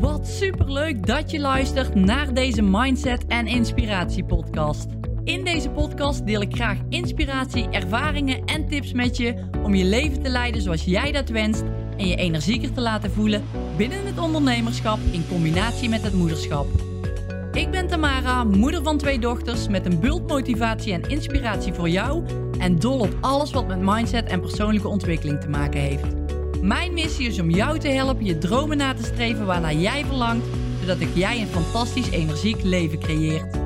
Wat superleuk dat je luistert naar deze Mindset en Inspiratie podcast. In deze podcast deel ik graag inspiratie, ervaringen en tips met je om je leven te leiden zoals jij dat wenst en je energieker te laten voelen binnen het ondernemerschap in combinatie met het moederschap. Ik ben Tamara, moeder van twee dochters met een bult motivatie en inspiratie voor jou en dol op alles wat met mindset en persoonlijke ontwikkeling te maken heeft. Mijn missie is om jou te helpen je dromen na te streven waarnaar jij verlangt, zodat ik jij een fantastisch energiek leven creëert.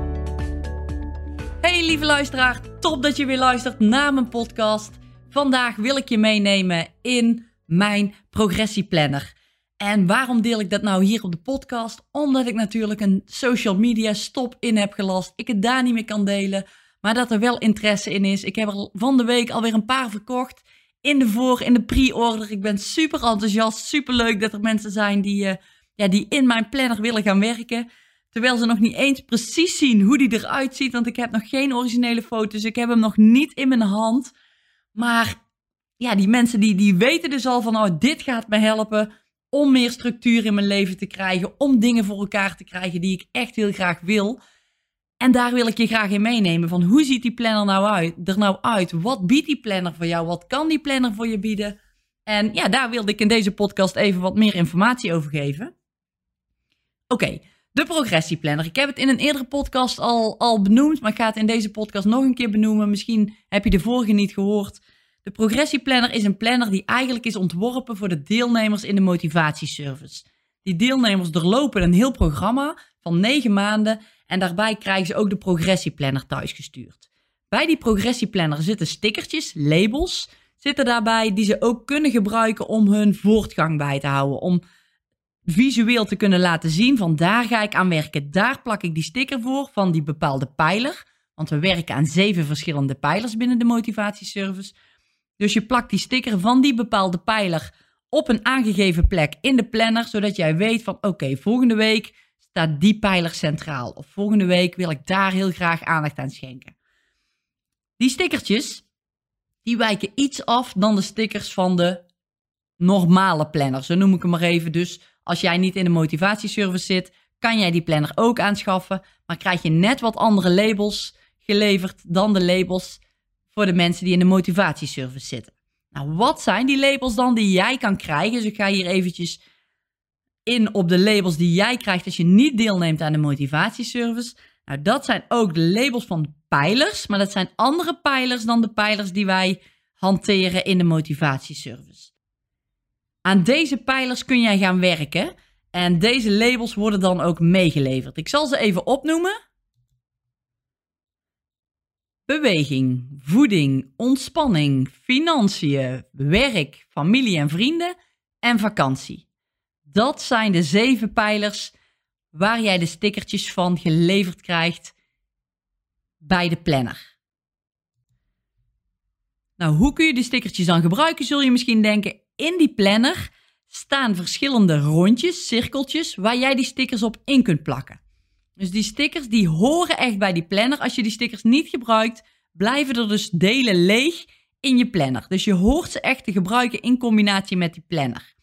Hey lieve luisteraar, top dat je weer luistert naar mijn podcast. Vandaag wil ik je meenemen in mijn progressieplanner. En waarom deel ik dat nou hier op de podcast? Omdat ik natuurlijk een social media stop in heb gelast. Ik het daar niet meer kan delen, maar dat er wel interesse in is. Ik heb er van de week alweer een paar verkocht in de voor, in de pre-order. Ik ben super enthousiast, super leuk dat er mensen zijn die, uh, ja, die in mijn planner willen gaan werken. Terwijl ze nog niet eens precies zien hoe die eruit ziet, want ik heb nog geen originele foto's. Ik heb hem nog niet in mijn hand. Maar ja, die mensen die, die weten dus al van, oh, dit gaat me helpen om meer structuur in mijn leven te krijgen, om dingen voor elkaar te krijgen die ik echt heel graag wil. En daar wil ik je graag in meenemen. Van hoe ziet die planner nou uit, er nou uit? Wat biedt die planner voor jou? Wat kan die planner voor je bieden? En ja, daar wilde ik in deze podcast even wat meer informatie over geven. Oké, de progressieplanner. Ik heb het in een eerdere podcast al, al benoemd, maar ik ga het in deze podcast nog een keer benoemen. Misschien heb je de vorige niet gehoord. De progressieplanner is een planner die eigenlijk is ontworpen voor de deelnemers in de motivatieservice. Die deelnemers doorlopen een heel programma van negen maanden en daarbij krijgen ze ook de progressieplanner thuisgestuurd. Bij die progressieplanner zitten stickertjes, labels, zitten daarbij die ze ook kunnen gebruiken om hun voortgang bij te houden. Om visueel te kunnen laten zien van daar ga ik aan werken. Daar plak ik die sticker voor van die bepaalde pijler. Want we werken aan zeven verschillende pijlers binnen de motivatieservice. Dus je plakt die sticker van die bepaalde pijler op een aangegeven plek in de planner, zodat jij weet van oké, volgende week staat die pijler centraal. Of volgende week wil ik daar heel graag aandacht aan schenken. Die stickertjes, die wijken iets af dan de stickers van de normale planner. Zo noem ik hem maar even. Dus als jij niet in de motivatieservice zit, kan jij die planner ook aanschaffen. Maar krijg je net wat andere labels geleverd dan de labels voor de mensen die in de motivatieservice zitten. Nou, wat zijn die labels dan die jij kan krijgen? Dus ik ga hier eventjes in op de labels die jij krijgt als je niet deelneemt aan de motivatieservice. Nou, dat zijn ook de labels van pijlers, maar dat zijn andere pijlers dan de pijlers die wij hanteren in de motivatieservice. Aan deze pijlers kun jij gaan werken en deze labels worden dan ook meegeleverd. Ik zal ze even opnoemen. Beweging, voeding, ontspanning, financiën, werk, familie en vrienden en vakantie. Dat zijn de zeven pijlers waar jij de stickertjes van geleverd krijgt bij de planner. Nou, hoe kun je die stickertjes dan gebruiken, zul je misschien denken. In die planner staan verschillende rondjes, cirkeltjes, waar jij die stickers op in kunt plakken. Dus die stickers die horen echt bij die planner. Als je die stickers niet gebruikt, blijven er dus delen leeg in je planner. Dus je hoort ze echt te gebruiken in combinatie met die planner.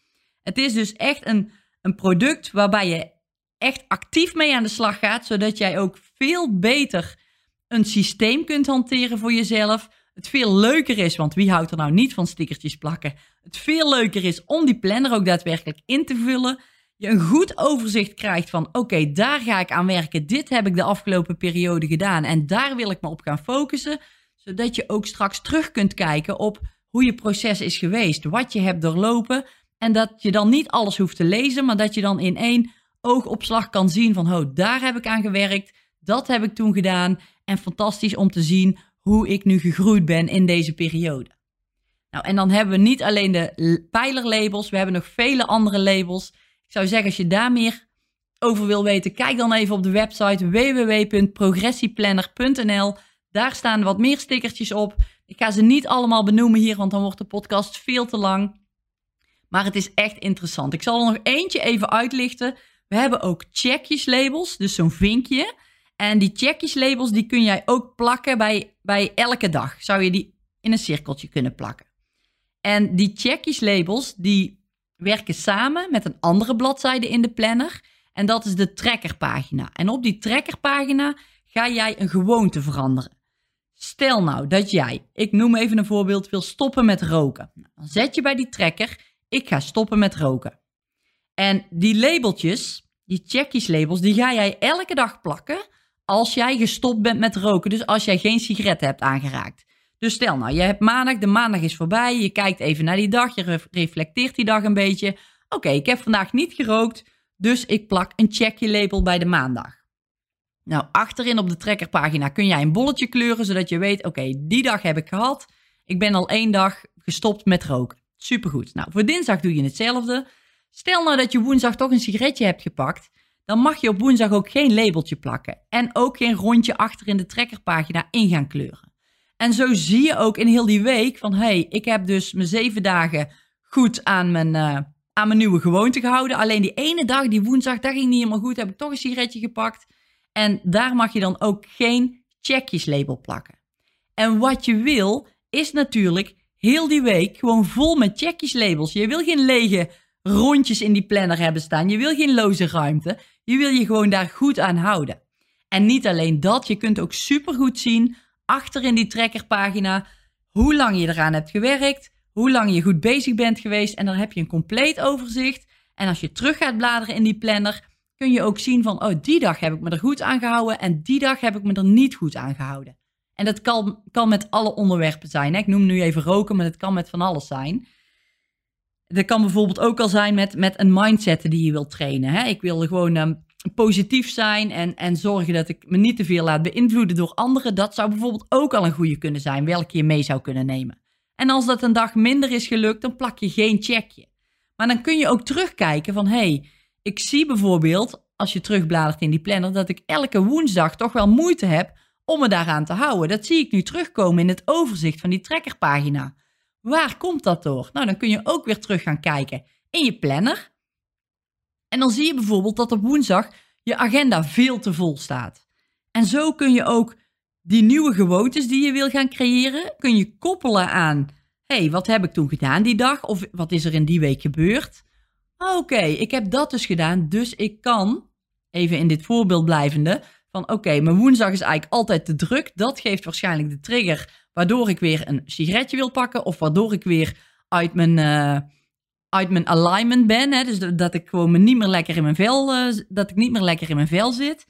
Het is dus echt een, een product waarbij je echt actief mee aan de slag gaat, zodat jij ook veel beter een systeem kunt hanteren voor jezelf. Het veel leuker is, want wie houdt er nou niet van stickertjes plakken? Het veel leuker is om die planner ook daadwerkelijk in te vullen. Je een goed overzicht krijgt van: oké, daar ga ik aan werken. Dit heb ik de afgelopen periode gedaan en daar wil ik me op gaan focussen. Zodat je ook straks terug kunt kijken op hoe je proces is geweest, wat je hebt doorlopen en dat je dan niet alles hoeft te lezen, maar dat je dan in één oogopslag kan zien van, oh, daar heb ik aan gewerkt, dat heb ik toen gedaan. En fantastisch om te zien hoe ik nu gegroeid ben in deze periode. Nou, en dan hebben we niet alleen de pijlerlabels, we hebben nog vele andere labels. Ik zou zeggen, als je daar meer over wil weten, kijk dan even op de website www.progressieplanner.nl. Daar staan wat meer stickertjes op. Ik ga ze niet allemaal benoemen hier, want dan wordt de podcast veel te lang. Maar het is echt interessant. Ik zal er nog eentje even uitlichten. We hebben ook checkjeslabels, dus zo'n vinkje. En die checkjeslabels die kun jij ook plakken bij, bij elke dag. Zou je die in een cirkeltje kunnen plakken. En die checkjeslabels die werken samen met een andere bladzijde in de planner. En dat is de trackerpagina. En op die trackerpagina ga jij een gewoonte veranderen. Stel nou dat jij, ik noem even een voorbeeld, wil stoppen met roken. Nou, dan zet je bij die tracker, ik ga stoppen met roken. En die labeltjes, die checkies labels, die ga jij elke dag plakken als jij gestopt bent met roken. Dus als jij geen sigaretten hebt aangeraakt. Dus stel nou, je hebt maandag, de maandag is voorbij, je kijkt even naar die dag, je reflecteert die dag een beetje. Oké, ik heb vandaag niet gerookt, dus ik plak een checkje label bij de maandag. Nou, achterin op de trekkerpagina kun jij een bolletje kleuren, zodat je weet, oké, die dag heb ik gehad. Ik ben al één dag gestopt met roken. Supergoed. Nou, voor dinsdag doe je hetzelfde. Stel nou dat je woensdag toch een sigaretje hebt gepakt, dan mag je op woensdag ook geen labeltje plakken. En ook geen rondje achter in de trekkerpagina in gaan kleuren. En zo zie je ook in heel die week van, hey, ik heb dus mijn zeven dagen goed aan mijn, uh, aan mijn nieuwe gewoonte gehouden. Alleen die ene dag, die woensdag, dat ging niet helemaal goed, heb ik toch een sigaretje gepakt. En daar mag je dan ook geen checkjeslabel plakken. En wat je wil, is natuurlijk heel die week gewoon vol met checkjeslabels. Je wil geen lege rondjes in die planner hebben staan. Je wil geen loze ruimte. Je wil je gewoon daar goed aan houden. En niet alleen dat, je kunt ook supergoed zien achter in die trackerpagina hoe lang je eraan hebt gewerkt, hoe lang je goed bezig bent geweest. En dan heb je een compleet overzicht. En als je terug gaat bladeren in die planner, kun je ook zien van, oh, die dag heb ik me er goed aan gehouden en die dag heb ik me er niet goed aan gehouden. En dat kan, kan met alle onderwerpen zijn. Hè? Ik noem nu even roken, maar het kan met van alles zijn. Dat kan bijvoorbeeld ook al zijn met, met een mindset die je wilt trainen. Hè? Ik wil gewoon um, positief zijn en, en zorgen dat ik me niet te veel laat beïnvloeden door anderen. Dat zou bijvoorbeeld ook al een goede kunnen zijn, welke je mee zou kunnen nemen. En als dat een dag minder is gelukt, dan plak je geen checkje. Maar dan kun je ook terugkijken van, hé, hey, ik zie bijvoorbeeld, als je terugbladert in die planner, dat ik elke woensdag toch wel moeite heb om me daaraan te houden. Dat zie ik nu terugkomen in het overzicht van die trekkerpagina. Waar komt dat door? Nou, dan kun je ook weer terug gaan kijken in je planner. En dan zie je bijvoorbeeld dat op woensdag je agenda veel te vol staat. En zo kun je ook die nieuwe gewoontes die je wil gaan creëren, kun je koppelen aan, hey, wat heb ik toen gedaan die dag? Of wat is er in die week gebeurd? Oké, ik heb dat dus gedaan, dus ik kan, even in dit voorbeeld blijvende, van oké, mijn woensdag is eigenlijk altijd te druk. Dat geeft waarschijnlijk de trigger waardoor ik weer een sigaretje wil pakken of waardoor ik weer uit mijn, uh, uit mijn alignment ben. Hè? Dus dat ik gewoon me niet meer lekker in mijn vel, uh, dat ik niet meer lekker in mijn vel zit.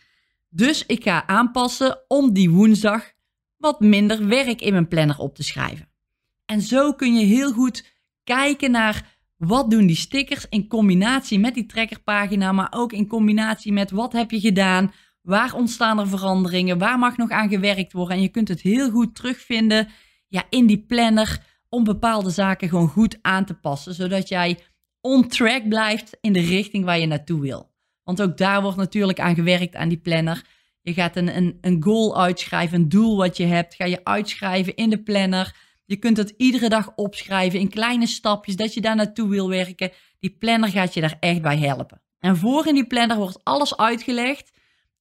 Dus ik ga aanpassen om die woensdag wat minder werk in mijn planner op te schrijven. En zo kun je heel goed kijken naar wat doen die stickers in combinatie met die trekkerpagina, maar ook in combinatie met wat heb je gedaan, waar ontstaan er veranderingen, waar mag nog aan gewerkt worden. En je kunt het heel goed terugvinden ja, in die planner om bepaalde zaken gewoon goed aan te passen, zodat jij on track blijft in de richting waar je naartoe wil. Want ook daar wordt natuurlijk aan gewerkt aan die planner. Je gaat een, een, een goal uitschrijven, een doel wat je hebt, ga je uitschrijven in de planner. Je kunt het iedere dag opschrijven in kleine stapjes dat je daar naartoe wil werken. Die planner gaat je daar echt bij helpen. En voor in die planner wordt alles uitgelegd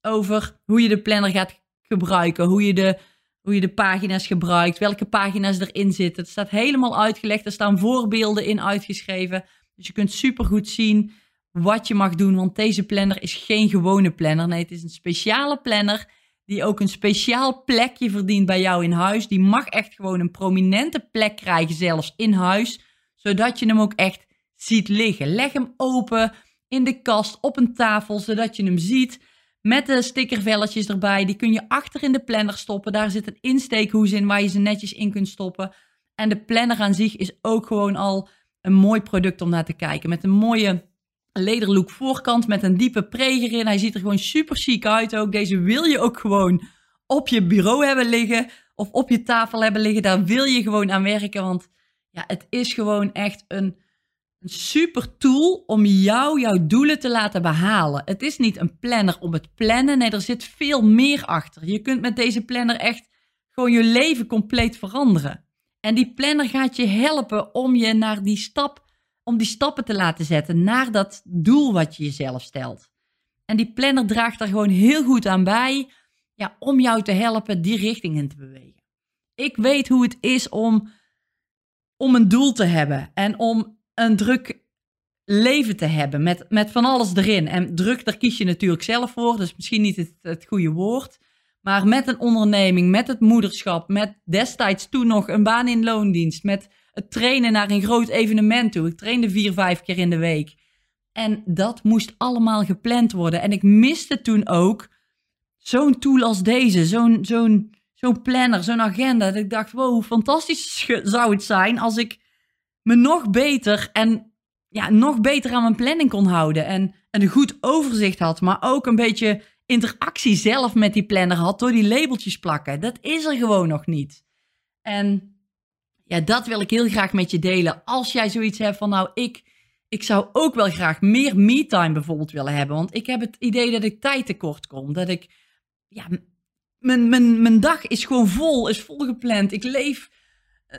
over hoe je de planner gaat gebruiken, hoe je de, hoe je de pagina's gebruikt, welke pagina's erin zitten. Het staat helemaal uitgelegd. Er staan voorbeelden in uitgeschreven. Dus je kunt supergoed zien wat je mag doen, want deze planner is geen gewone planner. Nee, het is een speciale planner die ook een speciaal plekje verdient bij jou in huis. Die mag echt gewoon een prominente plek krijgen, zelfs in huis, zodat je hem ook echt ziet liggen. Leg hem open in de kast op een tafel, zodat je hem ziet. Met de stickervelletjes erbij. Die kun je achter in de planner stoppen. Daar zit een insteekhoes in waar je ze netjes in kunt stoppen. En de planner aan zich is ook gewoon al een mooi product om naar te kijken. Met een mooie lederlook voorkant met een diepe preger in. Hij ziet er gewoon super chic uit ook. Deze wil je ook gewoon op je bureau hebben liggen of op je tafel hebben liggen. Daar wil je gewoon aan werken, want ja, het is gewoon echt een, een super tool om jou jouw doelen te laten behalen. Het is niet een planner om het plannen. Nee, er zit veel meer achter. Je kunt met deze planner echt gewoon je leven compleet veranderen. En die planner gaat je helpen om je naar die stap om die stappen te laten zetten naar dat doel wat je jezelf stelt. En die planner draagt daar gewoon heel goed aan bij ja, om jou te helpen die richting in te bewegen. Ik weet hoe het is om, om een doel te hebben en om een druk leven te hebben met, met van alles erin. En druk, daar kies je natuurlijk zelf voor, dus misschien niet het, het goede woord. Maar met een onderneming, met het moederschap, met destijds toen nog een baan in loondienst, met het trainen naar een groot evenement toe. Ik trainde vier, vijf keer in de week. En dat moest allemaal gepland worden. En ik miste toen ook zo'n tool als deze, zo'n zo'n zo'n planner, zo'n agenda. Dat ik dacht, wow, hoe fantastisch zou het zijn als ik me nog beter en ja, nog beter aan mijn planning kon houden. En, en een goed overzicht had, maar ook een beetje interactie zelf met die planner had door die labeltjes plakken. Dat is er gewoon nog niet. En ja, dat wil ik heel graag met je delen. Als jij zoiets hebt van, nou, ik, ik zou ook wel graag meer me-time bijvoorbeeld willen hebben. Want ik heb het idee dat ik tijd tekort kom. Dat ik, ja, mijn, mijn, mijn dag is gewoon vol, is volgepland. Ik leef,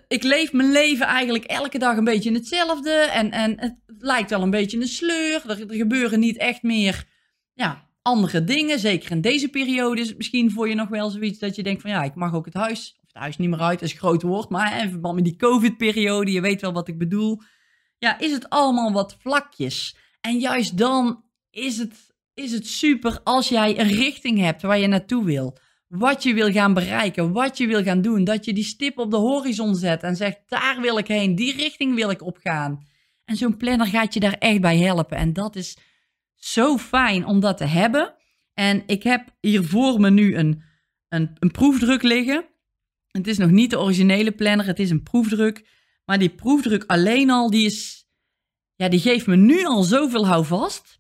ik leef mijn leven eigenlijk elke dag een beetje in hetzelfde. En, en het lijkt wel een beetje een sleur. Er, er gebeuren niet echt meer, ja, andere dingen. Zeker in deze periode is het misschien voor je nog wel zoiets dat je denkt van ja, ik mag ook het huis, of het huis niet meer uit, is een groot woord, maar in verband met die COVID-periode, je weet wel wat ik bedoel. Ja, is het allemaal wat vlakjes. En juist dan is het, is het super als jij een richting hebt waar je naartoe wil. Wat je wil gaan bereiken, wat je wil gaan doen. Dat je die stip op de horizon zet en zegt, daar wil ik heen, die richting wil ik opgaan. En zo'n planner gaat je daar echt bij helpen. En dat is zo fijn om dat te hebben. En ik heb hier voor me nu een, een, een proefdruk liggen. Het is nog niet de originele planner, het is een proefdruk. Maar die proefdruk alleen al, die, is, ja, die geeft me nu al zoveel houvast.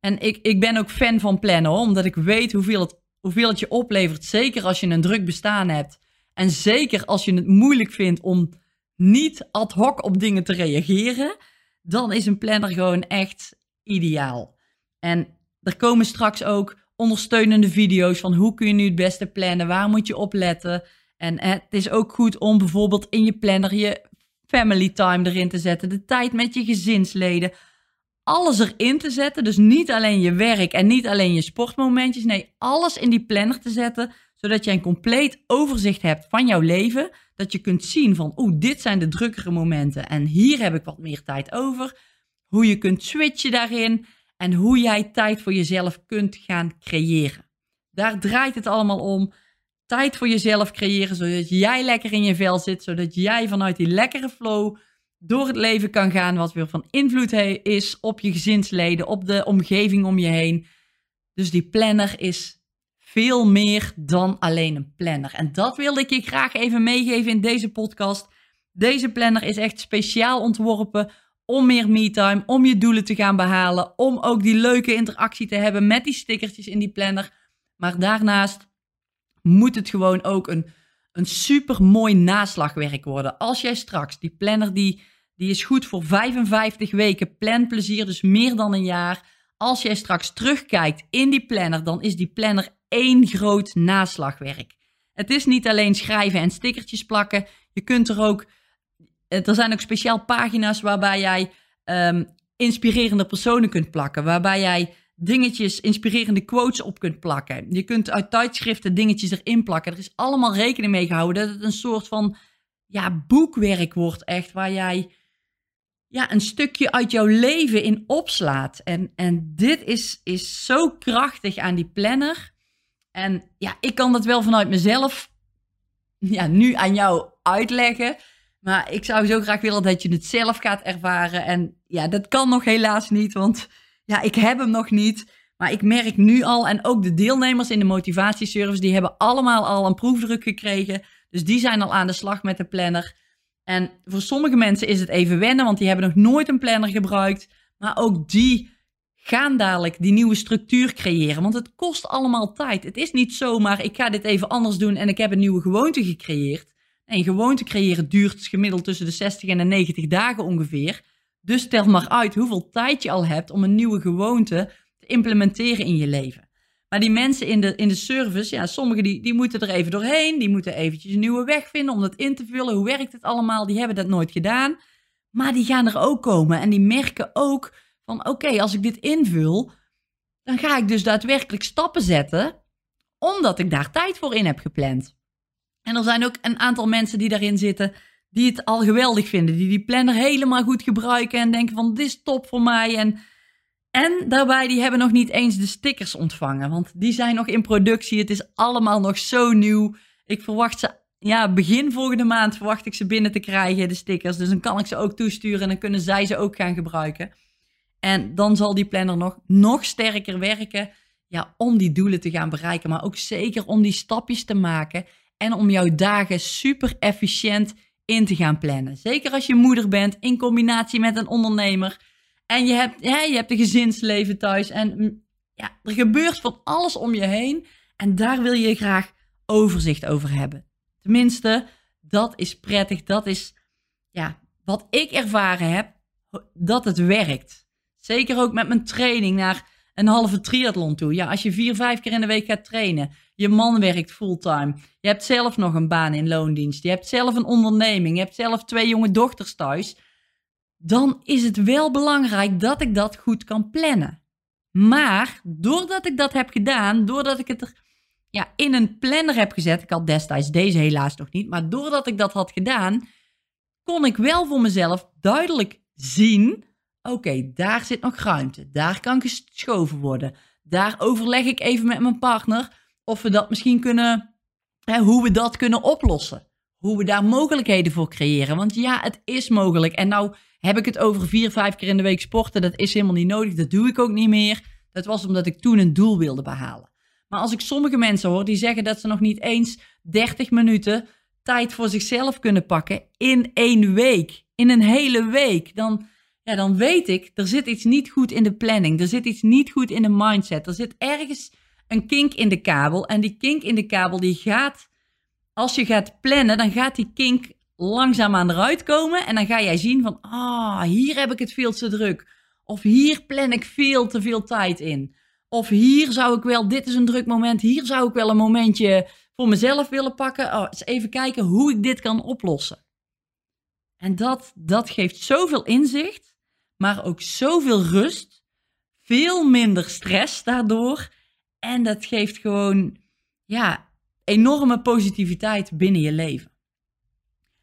En ik, ik ben ook fan van plannen, omdat ik weet hoeveel het, hoeveel het je oplevert. Zeker als je een druk bestaan hebt. En zeker als je het moeilijk vindt om niet ad hoc op dingen te reageren. Dan is een planner gewoon echt ideaal. En er komen straks ook ondersteunende video's van hoe kun je nu het beste plannen, waar moet je op letten. En het is ook goed om bijvoorbeeld in je planner je family time erin te zetten, de tijd met je gezinsleden, alles erin te zetten. Dus niet alleen je werk en niet alleen je sportmomentjes, nee, alles in die planner te zetten, zodat je een compleet overzicht hebt van jouw leven. Dat je kunt zien van, oeh, dit zijn de drukkere momenten en hier heb ik wat meer tijd over. Hoe je kunt switchen daarin en hoe jij tijd voor jezelf kunt gaan creëren. Daar draait het allemaal om. Tijd voor jezelf creëren, zodat jij lekker in je vel zit, zodat jij vanuit die lekkere flow door het leven kan gaan, wat weer van invloed is op je gezinsleden, op de omgeving om je heen. Dus die planner is veel meer dan alleen een planner. En dat wilde ik je graag even meegeven in deze podcast. Deze planner is echt speciaal ontworpen om meer me-time, om je doelen te gaan behalen, om ook die leuke interactie te hebben met die stickertjes in die planner. Maar daarnaast moet het gewoon ook een, een super mooi naslagwerk worden. Als jij straks die planner die, die is goed voor 55 weken planplezier, dus meer dan een jaar. Als jij straks terugkijkt in die planner, dan is die planner één groot naslagwerk. Het is niet alleen schrijven en stickertjes plakken. Je kunt er ook eh, er zijn ook speciaal pagina's waarbij jij um, inspirerende personen kunt plakken. Waarbij jij dingetjes, inspirerende quotes op kunt plakken. Je kunt uit tijdschriften dingetjes erin plakken. Er is allemaal rekening mee gehouden dat het een soort van ja, boekwerk wordt echt. Waar jij ja, een stukje uit jouw leven in opslaat. En, en dit is, is zo krachtig aan die planner. En ja, ik kan dat wel vanuit mezelf ja, nu aan jou uitleggen. Maar ik zou zo graag willen dat je het zelf gaat ervaren. En ja, dat kan nog helaas niet, want ja, ik heb hem nog niet. Maar ik merk nu al, en ook de deelnemers in de motivatieservice, die hebben allemaal al een proefdruk gekregen. Dus die zijn al aan de slag met de planner. En voor sommige mensen is het even wennen, want die hebben nog nooit een planner gebruikt. Maar ook die gaan dadelijk die nieuwe structuur creëren. Want het kost allemaal tijd. Het is niet zomaar, ik ga dit even anders doen en ik heb een nieuwe gewoonte gecreëerd. En gewoonte creëren duurt gemiddeld tussen de 60 en de 90 dagen ongeveer. Dus tel maar uit hoeveel tijd je al hebt om een nieuwe gewoonte te implementeren in je leven. Maar die mensen in de, in de service, ja, sommigen die, die moeten er even doorheen. Die moeten eventjes een nieuwe weg vinden om dat in te vullen. Hoe werkt het allemaal? Die hebben dat nooit gedaan. Maar die gaan er ook komen. En die merken ook van, oké, als ik dit invul, dan ga ik dus daadwerkelijk stappen zetten. Omdat ik daar tijd voor in heb gepland. En er zijn ook een aantal mensen die daarin zitten die het al geweldig vinden. Die die planner helemaal goed gebruiken en denken van dit is top voor mij. En, en daarbij, die hebben nog niet eens de stickers ontvangen. Want die zijn nog in productie. Het is allemaal nog zo nieuw. Ik verwacht ze, ja, begin volgende maand verwacht ik ze binnen te krijgen, de stickers. Dus dan kan ik ze ook toesturen en dan kunnen zij ze ook gaan gebruiken. En dan zal die planner nog, nog sterker werken ja, om die doelen te gaan bereiken. Maar ook zeker om die stapjes te maken en om jouw dagen super efficiënt in te gaan plannen. Zeker als je moeder bent in combinatie met een ondernemer. En je hebt, ja, je hebt een gezinsleven thuis. En mm, ja, er gebeurt van alles om je heen. En daar wil je graag overzicht over hebben. Tenminste, dat is prettig. Dat is ja, wat ik ervaren heb, dat het werkt. Zeker ook met mijn training naar een halve triathlon toe. Ja, als je vier, vijf keer in de week gaat trainen. Je man werkt fulltime. Je hebt zelf nog een baan in loondienst. Je hebt zelf een onderneming. Je hebt zelf twee jonge dochters thuis. Dan is het wel belangrijk dat ik dat goed kan plannen. Maar doordat ik dat heb gedaan, doordat ik het er ja, in een planner heb gezet. Ik had destijds deze helaas nog niet. Maar doordat ik dat had gedaan, kon ik wel voor mezelf duidelijk zien Oké, daar zit nog ruimte. Daar kan geschoven worden. Daar overleg ik even met mijn partner of we dat misschien kunnen, hè, hoe we dat kunnen oplossen. Hoe we daar mogelijkheden voor creëren. Want ja, het is mogelijk. En nou heb ik het over vier, vijf keer in de week sporten. Dat is helemaal niet nodig. Dat doe ik ook niet meer. Dat was omdat ik toen een doel wilde behalen. Maar als ik sommige mensen hoor die zeggen dat ze nog niet eens 30 minuten tijd voor zichzelf kunnen pakken in één week, in een hele week, dan ja, dan weet ik, er zit iets niet goed in de planning. Er zit iets niet goed in de mindset. Er zit ergens een kink in de kabel. En die kink in de kabel, die gaat, als je gaat plannen, dan gaat die kink langzaam aan eruit komen. En dan ga jij zien van, ah, hier heb ik het veel te druk. Of hier plan ik veel te veel tijd in. Of hier zou ik wel, dit is een druk moment, hier zou ik wel een momentje voor mezelf willen pakken. Oh, eens even kijken hoe ik dit kan oplossen. En dat, dat geeft zoveel inzicht maar ook zoveel rust. Veel minder stress daardoor. En dat geeft gewoon, ja, enorme positiviteit binnen je leven.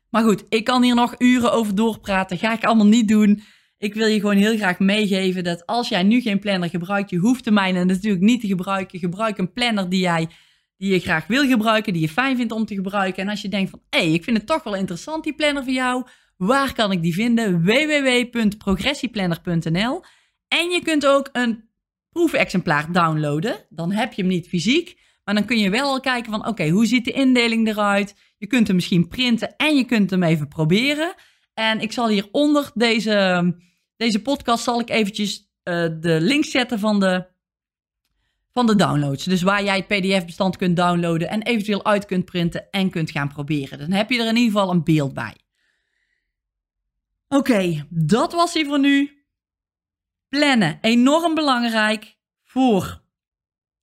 Maar goed, ik kan hier nog uren over doorpraten. Ga ik allemaal niet doen. Ik wil je gewoon heel graag meegeven dat als jij nu geen planner gebruikt, je hoeft de mijne natuurlijk niet te gebruiken. Gebruik een planner die jij die je graag wil gebruiken, die je fijn vindt om te gebruiken. En als je denkt van, hey, ik vind het toch wel interessant die planner voor jou, Waar kan ik die vinden? www.progressieplanner.nl. En je kunt ook een proefexemplaar downloaden. Dan heb je hem niet fysiek, maar dan kun je wel al kijken van oké, hoe ziet de indeling eruit? Je kunt hem misschien printen en je kunt hem even proberen. En ik zal hieronder deze, deze podcast zal ik eventjes uh, de link zetten van de, van de downloads. Dus waar jij het pdf-bestand kunt downloaden en eventueel uit kunt printen en kunt gaan proberen. Dan heb je er in ieder geval een beeld bij. Oké, dat was hij voor nu. Plannen, enorm belangrijk voor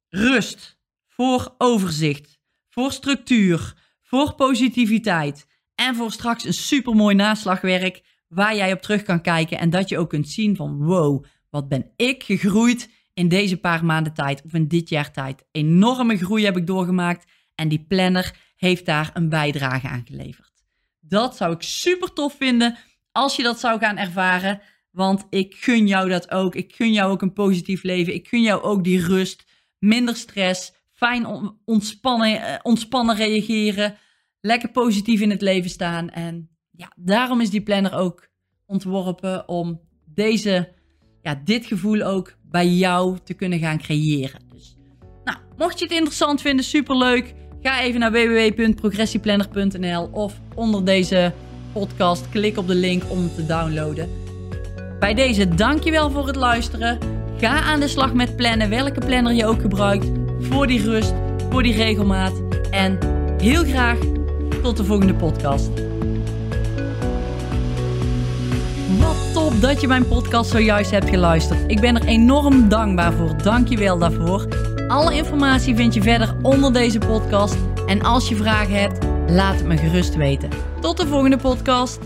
rust, voor overzicht, voor structuur, voor positiviteit en voor straks een supermooi naslagwerk waar jij op terug kan kijken en dat je ook kunt zien van wow, wat ben ik gegroeid in deze paar maanden tijd of in dit jaar tijd. Enorme groei heb ik doorgemaakt en die planner heeft daar een bijdrage aan geleverd. Dat zou ik super tof vinden als je dat zou gaan ervaren. Want ik gun jou dat ook. Ik gun jou ook een positief leven. Ik gun jou ook die rust, minder stress, fijn ontspannen, eh, ontspannen reageren, lekker positief in het leven staan. En ja, daarom is die planner ook ontworpen om deze, ja, dit gevoel ook bij jou te kunnen gaan creëren. Dus, nou, mocht je het interessant vinden, superleuk. Ga even naar www.progressieplanner.nl of onder deze podcast. Klik op de link om te downloaden. Bij deze dankjewel voor het luisteren. Ga aan de slag met plannen, welke planner je ook gebruikt. Voor die rust, voor die regelmaat. En heel graag tot de volgende podcast. Wat top dat je mijn podcast zojuist hebt geluisterd. Ik ben er enorm dankbaar voor. Dankjewel daarvoor. Alle informatie vind je verder onder deze podcast. En als je vragen hebt, laat het me gerust weten. Tot de volgende podcast.